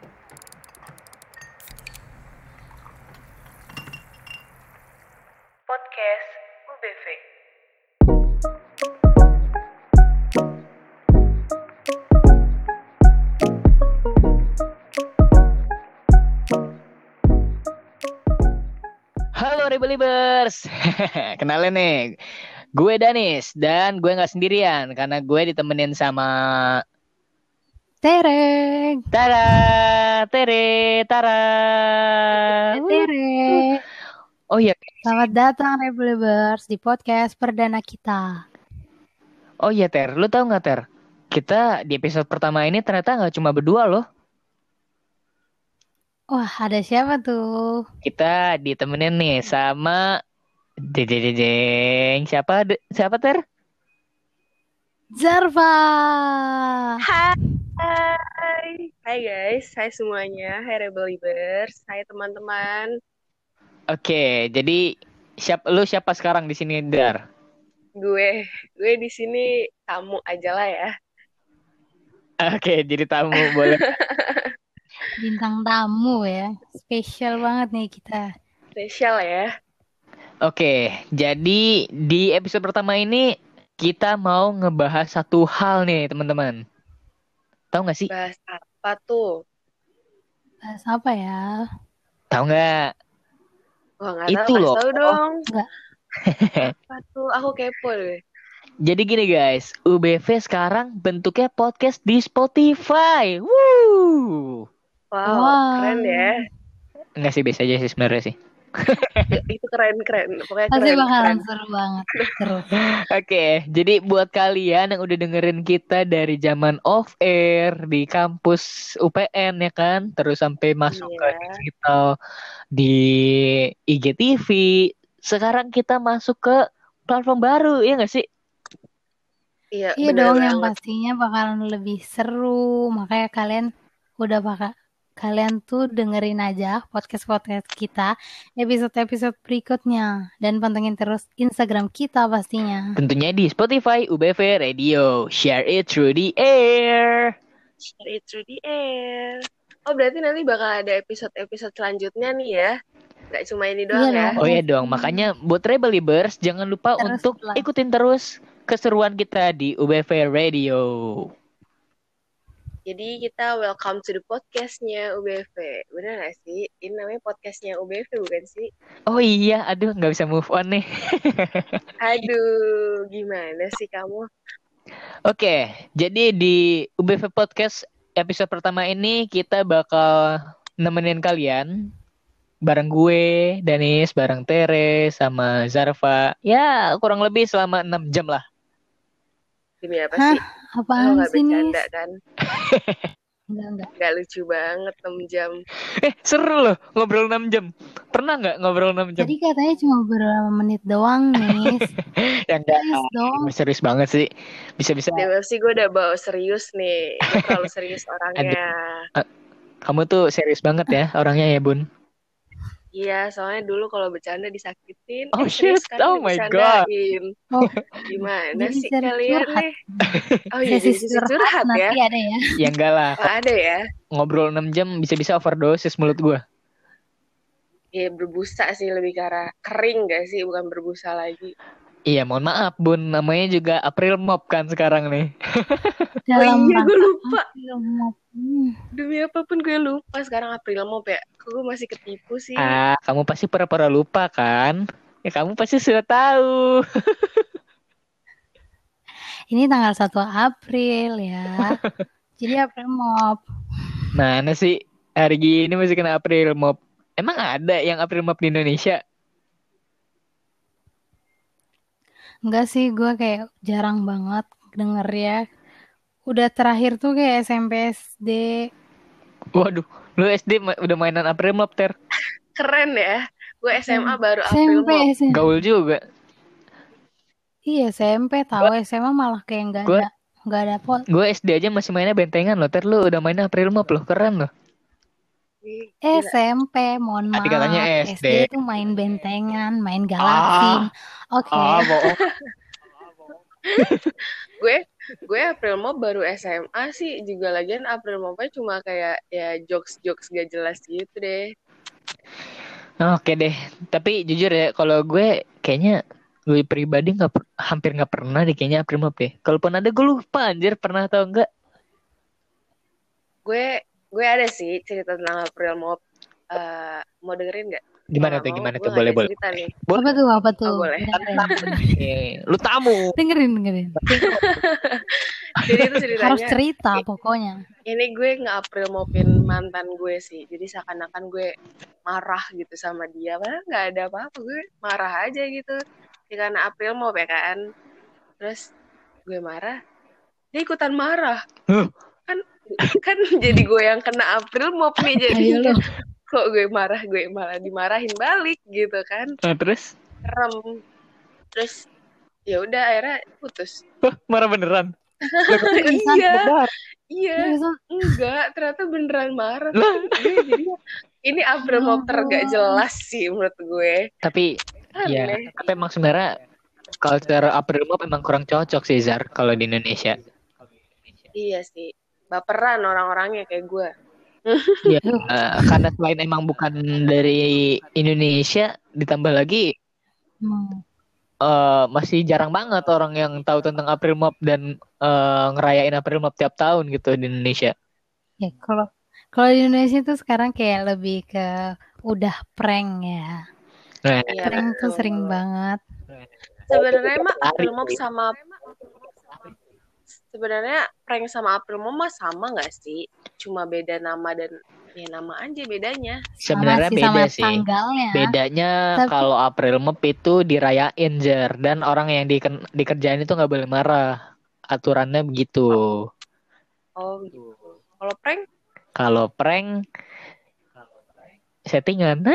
Podcast. Halo Rebelibers, kenalin nih, gue Danis dan gue nggak sendirian karena gue ditemenin sama Tereng. Tara, Tere, Tara. Tere. Oh iya, Selamat datang Rebelibers di podcast perdana kita. oh iya Ter, lu tahu nggak Ter? Kita di episode pertama ini ternyata nggak cuma berdua loh. Wah, ada siapa tuh? Kita ditemenin nih sama Dedeng. Siapa? De- siapa Ter? Zarva. Hai. Hai guys, hai semuanya. Hai Rebelibers, hai teman-teman. Oke, jadi siap lu siapa sekarang di sini Dar? Gue, gue di sini tamu aja lah ya. Oke, jadi tamu boleh. Bintang tamu ya. Spesial banget nih kita. Spesial ya. Oke, jadi di episode pertama ini kita mau ngebahas satu hal nih, teman-teman. Tahu nggak sih? Bahas apa tuh? Bahas apa ya? Tahu nggak? Wah, nggak Itu tahu, loh. tahu dong. Nggak. Apa tuh? Aku kepo deh. Jadi gini guys, UBV sekarang bentuknya podcast di Spotify. Woo! Wow, Wow. keren ya. Enggak sih, biasa aja sih sebenarnya sih. Itu keren-keren. Pokoknya Pasti keren, bakalan keren. seru banget. Terus. Oke, jadi buat kalian yang udah dengerin kita dari zaman off air di kampus UPN ya kan, terus sampai masuk ke Iya. digital di IGTV, sekarang kita masuk ke platform baru, ya nggak sih? Iya, Iya dong, yang pastinya bakalan lebih seru. Makanya kalian udah bakal kalian tuh dengerin aja podcast-podcast kita episode-episode berikutnya dan pantengin terus Instagram kita pastinya. Tentunya di Spotify UBV Radio. Share it through the air. Share it through the air. Oh, berarti nanti bakal ada episode-episode selanjutnya nih ya. Gak cuma ini doang Iya ya. dong. Oh iya dong, makanya buat Rebelibers jangan lupa Terus untuk lah. ikutin terus keseruan kita di UBV Radio. Jadi kita welcome to the podcastnya UBV. Bener gak sih? Ini namanya podcastnya UBV bukan sih? Oh iya, aduh nggak bisa move on nih. Aduh, gimana sih kamu? Oke, jadi di UBV Podcast episode pertama ini kita bakal nemenin kalian bareng gue, Danis, bareng Tere, sama Zarva. Ya, kurang lebih selama 6 jam lah. Demi apa Hah? sih? Lo gak sih nih? bercanda kan? Enggak, enggak. Gak lucu banget 6 jam. Eh, seru loh ngobrol 6 jam. Pernah nggak ngobrol 6 jam? Tadi katanya cuma beberapa menit doang nih. Ya enggak. Please dong. Serius banget sih. Bisa-bisa DMFC gue udah bawa serius nih. Gue terlalu serius orangnya. kamu tuh serius banget ya orangnya ya, Bun. Iya, soalnya dulu kalau bercanda disakitin. Oh, eh, shit. sekarang Oh my God. Oh, Gimana Jadi sih kalian curhat. nih? Oh iya, sesi jadi sesi curhat ya? nanti ada ya. Ya enggak lah. Oh, ada ya? Ngobrol 6 jam bisa-bisa overdosis mulut gua. Iya, berbusa sih lebih ke arah kering gak sih? Bukan berbusa lagi. Iya, mohon maaf, Bun. Namanya juga April Mop kan sekarang nih. Oh iya, gue lupa. film mau- Hmm. Demi apa pun gue lupa. Sekarang April mau ya. Gue masih ketipu sih? Ah, kamu pasti pura-pura lupa kan? Ya kamu pasti sudah tahu. Ini tanggal 1 April ya. Jadi April Mop. Mana sih hari gini masih kena April Mop? Emang ada yang April Mop di Indonesia? Enggak sih, gue kayak jarang banget denger ya. Udah terakhir tuh kayak SMP SD. Waduh, lu SD ma- udah mainan April Mop, Ter. Keren ya. Gue SMA baru April SMP. SMP. Gaul juga. Iya SMP tahu SMA malah kayak nggak Gua- ada nggak ada pot. Gue SD aja masih mainnya bentengan loh, Ter. Lu udah mainnya April Mop loh, keren loh. SMP, mohon Tadi maaf. katanya SD. itu main bentengan, main galaksin. Oke. Ah, bohong. gue gue April Mop baru SMA sih juga lagian April Mopnya cuma kayak ya jokes-jokes gak jelas gitu deh. Oke deh, tapi jujur ya, kalau gue kayaknya gue pribadi nggak hampir nggak pernah deh kayaknya April Mop ya. Kalaupun ada gue lupa anjir pernah atau enggak. Gue gue ada sih cerita tentang April Mop. Eh, mau dengerin nggak? Gimana tuh? mau, Gimana tuh? nggak Boleh boleh. nih. Apa tuh? Apa tuh? Oh, boleh. Eh, lu tamu. dengerin, dengerin. Jadi itu ceritanya. Harus cerita pokoknya. ini gue nge-April Mopin mantan gue sih. Jadi seakan-akan gue marah gitu sama dia. Padahal nggak ada apa-apa. Gue marah aja gitu. Ya, karena April Mop ya kan. Terus gue marah. Dia ikutan marah. Kan kan jadi gue yang kena April nih. Jadi. Kok gue marah gue malah dimarahin balik gitu kan. Nah, terus? Serem. Terus ya udah akhirnya putus. Wah, marah beneran. iya, iya. Terus, Enggak, ternyata beneran marah. Gue jadi ini April Mop tergak jelas sih menurut gue. Tapi ya, Aneh. tapi emang sebenarnya culture April Mop emang kurang cocok sih Zar kalau di Indonesia. Iya sih. Baperan orang-orangnya kayak gue. Iya, eh, karena selain emang bukan dari Indonesia, ditambah lagi hmm. eh, masih jarang banget orang yang tahu tentang April Mop dan eh, ngerayain April Mop tiap tahun gitu di Indonesia. Ya, kalau kalau di Indonesia tuh sekarang kayak lebih ke udah prank ya. Nah, Iya, Prank tuh betul. sering banget. Sebenarnya mah April Mop sama sebenarnya prank sama April Mop mah sama nggak sih? Cuma beda nama dan ya nama aja bedanya. sebenarnya beda sama sih. tanggalnya. Bedanya Tapi- kalau April Mop itu dirayain Jar dan orang yang diken- dikerjain itu nggak boleh marah. Aturannya begitu. Oh gitu. Kalau prank Kalau prank settingan.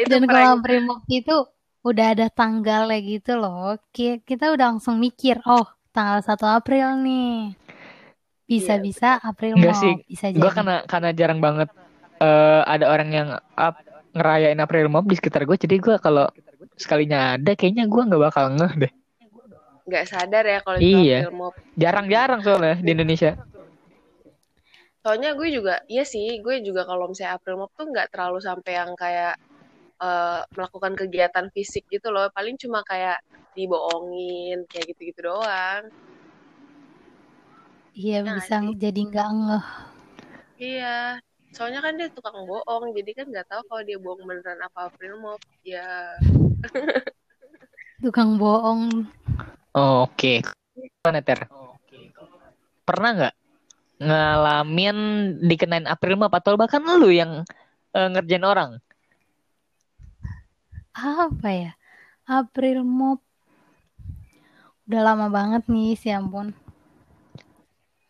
Dan kalau Primop itu udah ada tanggalnya gitu loh. Ki- Kita udah langsung mikir, oh tanggal 1 April nih. Bisa-bisa April Enggak mau sih, bisa Gue jadi. karena karena jarang banget eh, ada orang yang up, ngerayain April Mop di sekitar gue. Jadi gue kalau sekalinya ada, kayaknya gue nggak bakal ngeh deh. nggak sadar ya kalau itu Iya. April Mop. Jarang-jarang soalnya di Indonesia. Soalnya gue juga, iya sih, gue juga kalau misalnya April Mop tuh nggak terlalu sampai yang kayak eh, melakukan kegiatan fisik gitu loh. Paling cuma kayak dibohongin, kayak gitu-gitu doang. Iya Nah, bisa sih. jadi nggak ngeh. Iya. Soalnya kan dia tukang bohong, jadi kan nggak tahu kalau dia bohong beneran apa April Mop. Ya, Tukang bohong. Oke. Gimana Ter? Pernah nggak ngalamin dikenain April Mop atau bahkan lu yang eh, ngerjain orang? Apa ya? April Mop. Udah lama banget nih, si ampun.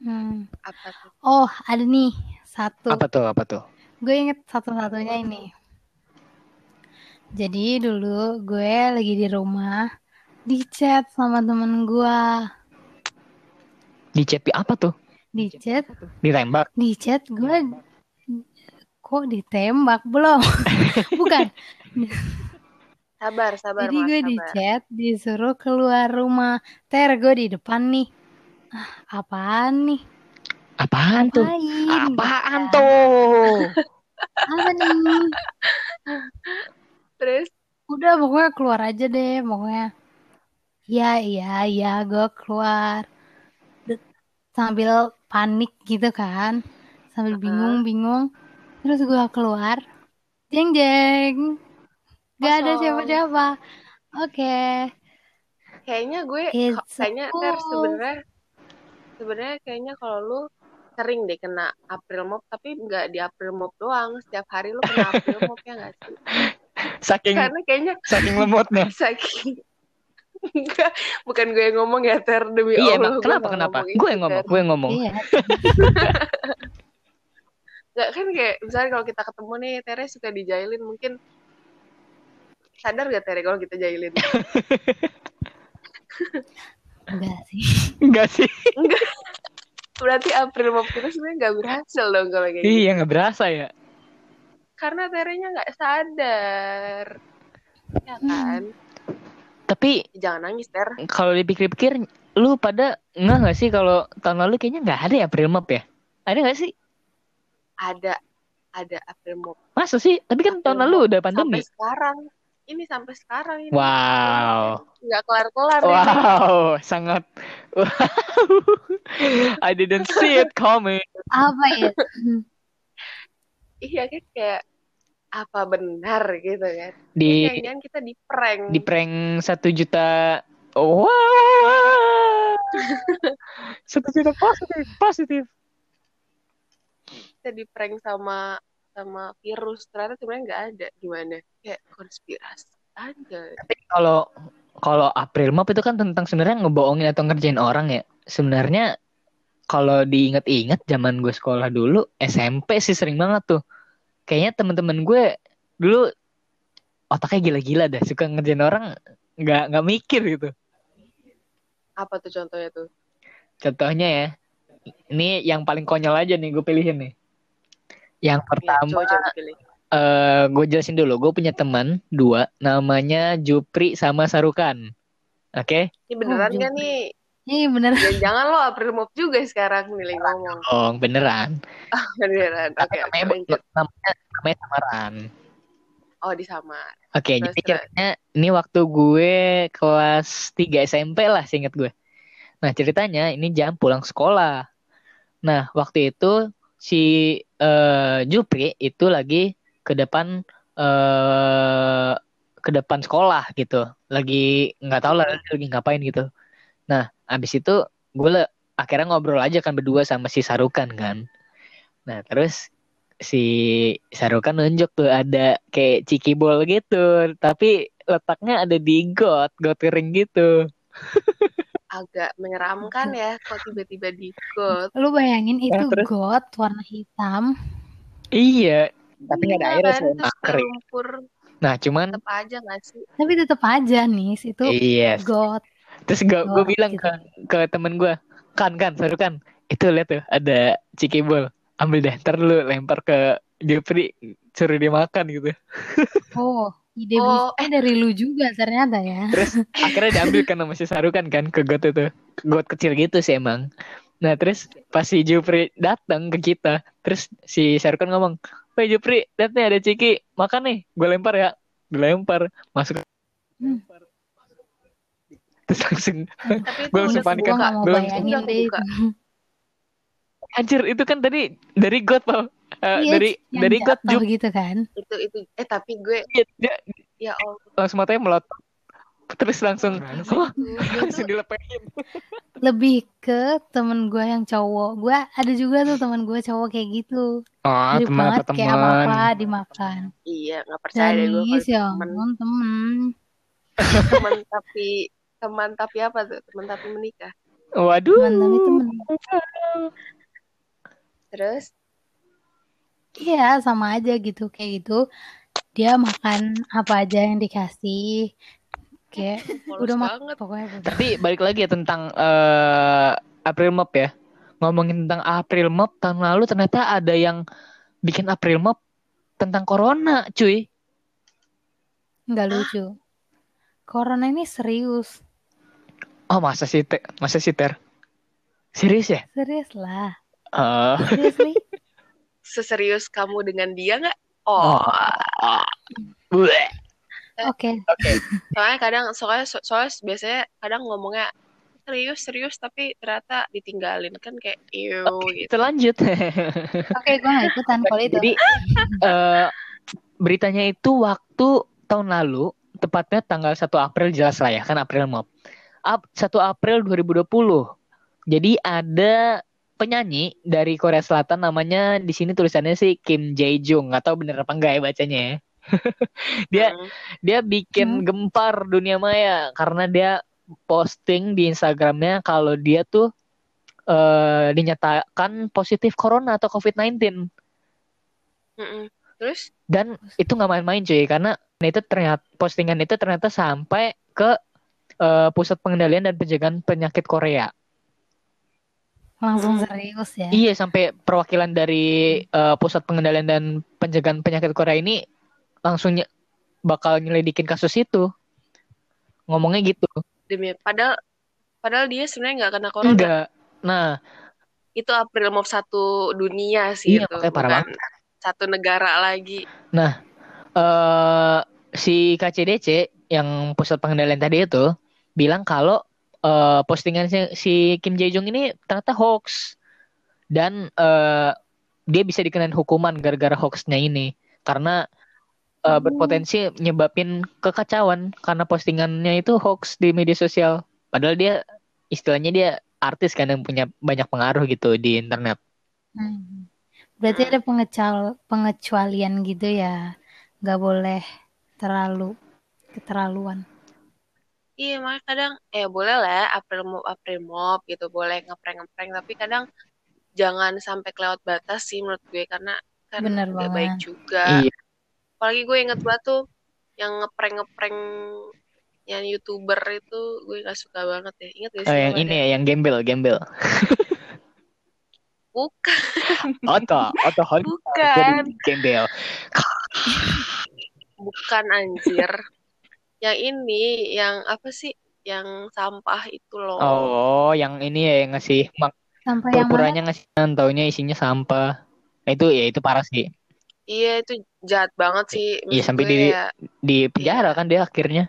Hmm. apa tuh? Oh, ada nih satu. Apa tuh? Apa tuh? Gue inget satu-satunya ini. Jadi dulu gue lagi di rumah, di chat sama temen gue. Di cepi apa tuh? Di chat, Ditembak. di chat gue kok ditembak belum? Bukan. Sabar, sabar, Jadi Mas, gue di chat disuruh keluar rumah. Ter, gue di depan nih. Ah, apaan nih? Apaan tuh? Ngapain? Apaan kan. tuh? Apa nih? Terus, Udah pokoknya keluar aja deh pokoknya. Iya iya iya gue keluar. Sambil panik gitu kan. Sambil bingung-bingung. Terus gue keluar. Jeng jeng. Gak ada siapa-siapa. Oke. kayaknya gue, It's kayaknya a Ter cool. sebenarnya, sebenarnya kayaknya kalau lu sering deh kena April Mop, tapi nggak di April Mop doang. Setiap hari lu kena April Mop ya nggak sih? Saking Karena kayaknya saking lemotnya. saking Enggak, bukan gue yang ngomong ya Ter demi Iya, Allah gue kenapa nggak kenapa? ngomong Gue yang ngomong, Ter. gue yang ngomong. Iya. Nggak kan kayak misalnya kalau kita ketemu nih Tere suka dijailin mungkin sadar gak Tere kalau kita jailin? Enggak sih. Enggak sih. Berarti April Mop kita sebenarnya nggak berhasil dong kalau kayak gitu. Iya, nggak berasa ya. Karena Terenya nggak sadar, ya Hmm. kan? Tapi Jangan nangis, Ter. kalau dipikir-pikir, lu pada nggak nggak sih kalau tahun lalu kayaknya nggak ada ya April Mop ya? Ada nggak sih? Ada ada April Mop. Masa sih? Tapi kan tahun April lalu Mop udah pandemi. Sampai sekarang. Ini sampai sekarang ini. Wow. Nggak kelar-kelar ini. Wow, sangat wow. I didn't see it coming. Apa ya? Iya kan kayak apa benar gitu kan. Di Ini jangan kita di prank. di prank satu juta. Wow. Satu juta positif, positif. kita di prank sama sama virus ternyata sebenarnya nggak ada gimana kayak konspirasi aja Tapi kalau kalau April Mop itu kan tentang sebenarnya ngebohongin atau ngerjain orang ya. Sebenarnya kalau diinget-inget zaman gue sekolah dulu SMP sih sering banget tuh. Kayaknya teman-teman gue dulu otaknya gila-gila dah suka ngerjain orang nggak nggak mikir gitu. apa tuh contohnya tuh Contohnya ya, ini yang paling konyol aja nih gue pilihin nih. Yang ya, pertama, pilih eh gue jelasin dulu. Gue punya teman dua, namanya Jupri sama Sarukan. Oke? ini beneran Oh, Jupri. nih Iya bener. jangan-jangan lo April Mop juga sekarang milih ngomong Oh, beneran. beneran oke oke namanya, lanjut namanya, namanya samaran. oh disamar Oke, Terus, jadi ceritanya ini waktu gue kelas 3 SMP lah, seinget gue. Nah, ceritanya ini jam pulang sekolah. Nah, waktu itu si eh, Jupri itu lagi ke depan eh ke depan sekolah gitu. Lagi nggak tahu lah lagi ngapain gitu. Nah, abis itu gue akhirnya ngobrol aja kan berdua sama si Sarukan kan. Nah, terus si Sarukan nunjuk tuh ada kayak cikibol gitu, tapi letaknya ada di got, got kering gitu. agak menyeramkan ya kok tiba-tiba di got Lu bayangin itu terus? got warna hitam. Iya, tapi nggak ada Iya airnya kan, kering. Nah, cuman tetep aja nggak sih Tapi tetap aja nih itu iya. got. Terus gue gue bilang gitu. ke ke temen gue, kan kan, Sarukan, itu lihat tuh ada cikibol, ambil deh, ntar lu lempar ke Jupri, suruh dia makan gitu. Oh, ide Oh, bisnisnya dari lu juga ternyata ya. Terus akhirnya diambil kan sama si Sarukan kan ke got itu. Got kecil gitu sih emang. Nah terus pas si Jupri datang ke kita, terus si Sarukan ngomong, Woi Jupri, lihat nih ada Ciki, makan nih, gue lempar ya. Dilempar, masuk. Hmm. Terus langsung, tapi itu Gua langsung panik kan. bayangin kebuka. itu. anjir itu kan tadi dari got Pal. Eh, Iya, dari yang dari Jup, gitu kan. itu itu eh tapi gue dia, dia ya Allah langsung matanya melotot. Terus langsung, gue langsung dilepehin. Lebih ke temen gue yang cowok. Gue ada juga tuh temen gue cowok kayak gitu. Oh, Mirip teman banget apa kayak teman? apa-apa dimakan. iya nggak percaya deh gue kalau ya temen temen. teman tapi teman tapi apa tuh teman tapi menikah Waduh. Temen tapi temen. terus Iya sama aja gitu kayak gitu. Dia makan apa aja yang dikasih. Kayak polos udah mak banget pokoknya udah. Tapi balik lagi ya tentang eh, April Mop ya. Ngomongin tentang April Mop tahun lalu ternyata ada yang bikin April Mop tentang corona, cuy. nggak lucu. Corona ini serius. Oh masa sih, Te- masa sih Ter? Serius ya? Serius lah. Eh, Seriously. seserius kamu dengan dia nggak oh oh. Bleh. Oke. Oke. soalnya kadang soalnya so- soalnya biasanya kadang ngomongnya serius serius tapi ternyata ditinggalin kan kayak iu gitu Kita lanjut. Oke, gue gak ikutan kalau itu. Jadi eh, beritanya itu waktu tahun lalu, tepatnya tanggal 1 April jelas lah ya, kan April Mop. Ap- 1 April 2020. Jadi ada penyanyi dari Korea Selatan namanya di sini tulisannya sih Kim Jae Jung. Nggak tahu bener apa enggak ya bacanya ya. dia Hmm. dia bikin gempar dunia maya karena dia posting di Instagramnya kalau dia tuh eh, dinyatakan positif corona atau COVID-19 Mm-mm. terus dan itu nggak main-main cuy karena itu ternyata postingan itu ternyata sampai ke eh, pusat pengendalian dan pencegahan penyakit Korea. Langsung Hmm. serius ya. Iya sampai perwakilan dari eh, pusat pengendalian dan pencegahan penyakit Korea ini langsung nye- bakal nyelidikin kasus itu. ngomongnya gitu. Demi padahal padahal dia sebenarnya nggak kena corona. Enggak. Nah, Itu April Mop satu dunia sih Iya, itu. parah bukan Satu negara lagi. eh si KCDC yang pusat pengendalian tadi itu bilang kalau eh, postingan si, si Kim Jae Jong ini ternyata hoax dan eh, dia bisa dikenain hukuman gara-gara hoaxnya ini karena eh, Oh. berpotensi nyebabin kekacauan karena postingannya itu hoax di media sosial. Padahal dia istilahnya dia artis kan yang punya banyak pengaruh gitu di internet. Hmm. Berarti ada pengecal pengecualian gitu ya. Nggak boleh terlalu keterlaluan. Iya, makanya kadang eh boleh lah April Mop April Mop gitu, boleh ngeprank-ngeprank tapi kadang jangan sampai kelewat batas sih menurut gue karena kan Bener banget. baik juga. Iya. Apalagi gue inget banget tuh yang ngeprank-ngeprank yang youtuber itu gue gak suka banget ya. Ingat gak Oh, sih yang namanya? ini ya, yang gembel, gembel. Bukan, Oto, Oto Hon bukan, gembel. bukan anjir. Yang ini, yang apa sih? Yang sampah itu loh. Oh, yang ini ya yang ngasih mak Sampai yang mana? ngasih taunya isinya sampah. Nah, itu ya itu parah sih. Iya itu jahat banget sih. Iya, sampai di- ya. Di penjara Iya. kan dia akhirnya.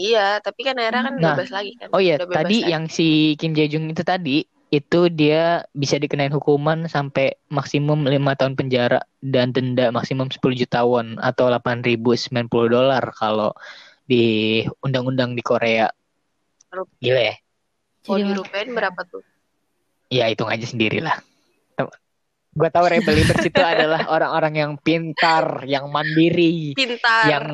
Iya, tapi kan akhirnya kan Nah, bebas lagi kan. Oh iya, tadi kan. yang si Kim Jae Jung itu tadi itu dia bisa dikenain hukuman sampai maksimum lima tahun penjara dan denda maksimum 10 juta won atau 8.090 dolar kalau di undang-undang di Korea. Gila ya? Kalau Jadi dirupiahin berapa tuh? Ya hitung aja sendiri lah. Gue tahu Rebel Libers itu adalah orang-orang yang pintar, yang mandiri, Pintar. yang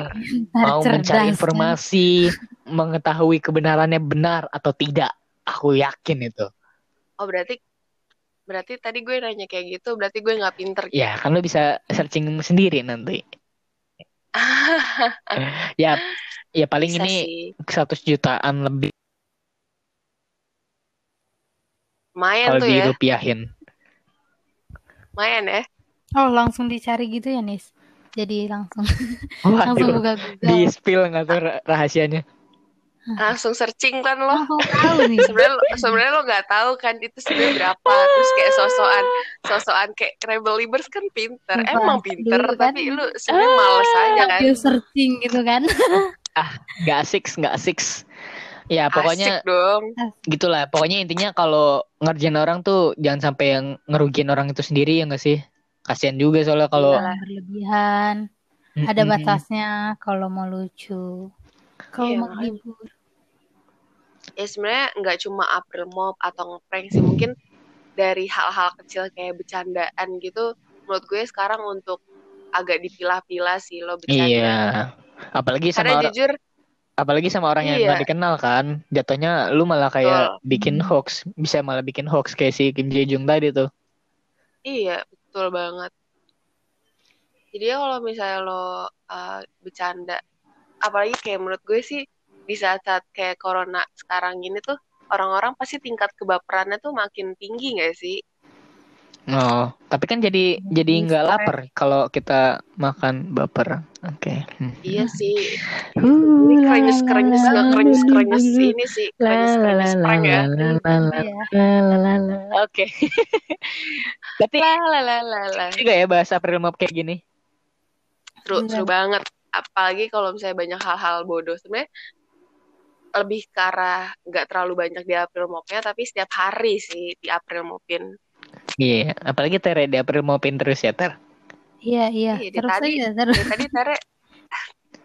mau cerdas, mencari kan? informasi, mengetahui kebenarannya benar atau tidak. Aku yakin itu. Oh berarti berarti tadi gue nanya kayak gitu, berarti gue nggak pinter. Ya, kan lo bisa searching sendiri nanti. Ya, ya paling Bisa ini sih. 100 jutaan lebih Lumayan kalau tuh ya. Lumayan ya. Oh, langsung dicari gitu ya, Nis? Jadi langsung langsung Waduh, buka di Google. spill nggak tuh rah- rahasianya? Langsung searching kan lo. Tahu nih. Sebenarnya sebenarnya lo nggak tahu kan itu sebenarnya berapa. Terus kayak sosokan sosokan kayak Rebel Libers kan pinter. Emang pinter, dulu kan. tapi lu sebenarnya males aja kan. Searching gitu kan. Nggak asik, nggak asik. Ya, pokoknya Asik dong. gitulah. Pokoknya intinya kalau ngerjain orang tuh jangan sampai yang ngerugiin orang itu sendiri ya nggak sih? Kasihan juga soalnya kalau. Jangan berlebihan. Ada batasnya kalau mau lucu. Kalau Iya, mau makanya. hibur. Ya sebenarnya nggak cuma April Mop atau ngeprank sih. Mungkin dari hal-hal kecil kayak bercandaan gitu. Menurut gue sekarang untuk agak dipilah-pilah sih lo bercanda. Iya. Apalagi sama Karena orang, jujur apalagi sama orang yang Iya. nggak dikenal kan. Jatuhnya lu malah kayak Betul. bikin Hmm. hoax, bisa malah bikin hoax kayak si Kim Jae Jung tadi tuh. Iya, betul banget. Jadi ya kalau misalnya lo uh, bercanda, apalagi kayak menurut gue sih di saat-saat kayak corona sekarang gini tuh orang-orang pasti tingkat kebaperannya tuh makin tinggi gak sih? Oh, tapi kan jadi jadi nggak lapar kalau kita makan baper. Oke. Hmm. Iya sih. Ini krenyes-krenyes nggak krenyes-krenyes ini sih prank ya. Iya. Oke. Tapi juga ya bahasa April Mop kayak gini. Seru, Iya. seru banget. Apalagi kalau misalnya banyak hal-hal bodoh. Sebenarnya lebih ke arah nggak terlalu banyak di April Mopnya, tapi setiap hari sih di April Mopin. Iya, apalagi Tere di April Mopin terus ya Ter. Iya, iya. Iya, dari Terus tadi- aja, terus. Ya, tadi Tere,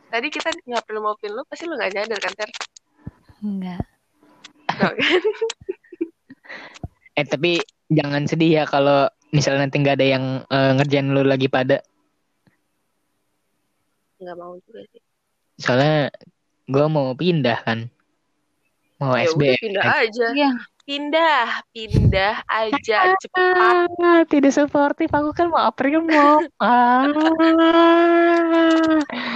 tadi kita ngapil maupin lu, pasti lu gak nyadar kan, Ter? Enggak. Tau kan? Eh tapi jangan sedih ya kalau misalnya nanti nggak ada yang eh, ngerjain lu lagi pada. Gak mau juga sih. Soalnya gue mau pindah kan. Mau Ya udah SBM. pindah aja. Iya. Pindah, pindah aja cepat. Ah, tidak suportif. Aku kan mau April Mop. Ah.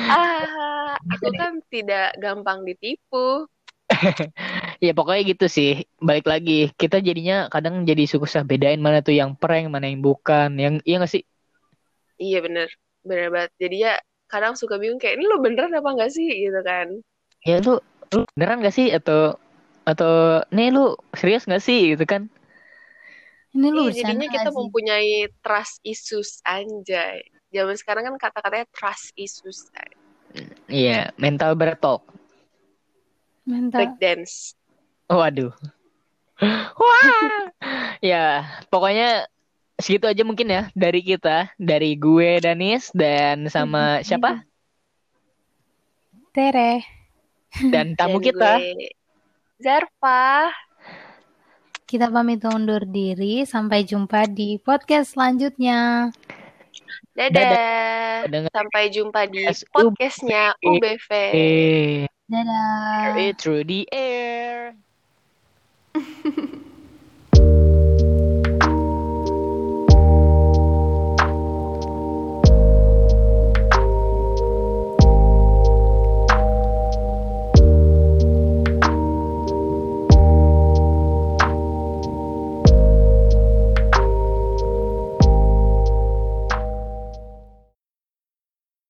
Ah, aku kan tidak gampang ditipu. Ya pokoknya gitu sih. Balik lagi, kita jadinya kadang jadi susah bedain mana tuh yang prank, mana yang bukan. Yang iya gak sih? Iya bener, bener banget. Jadi ya kadang suka bingung kayak ini lu beneran apa gak sih gitu kan? ya lu lu beneran gak sih atau atau nih lu serius gak sih gitu kan Ini lu bercanda jadinya kita sih? mempunyai trust issues anjay. Zaman sekarang kan kata-katanya trust issues. iya mental break Mental. Break dance. waduh wah ya pokoknya segitu aja mungkin ya dari kita dari gue Danis dan sama siapa Tere. dan tamu Dan kita gue Zarfa. Kita pamit undur diri. Sampai jumpa di podcast selanjutnya. Dadah. Dengar- Sampai jumpa di Podcast podcastnya UBV. Dadah. through the air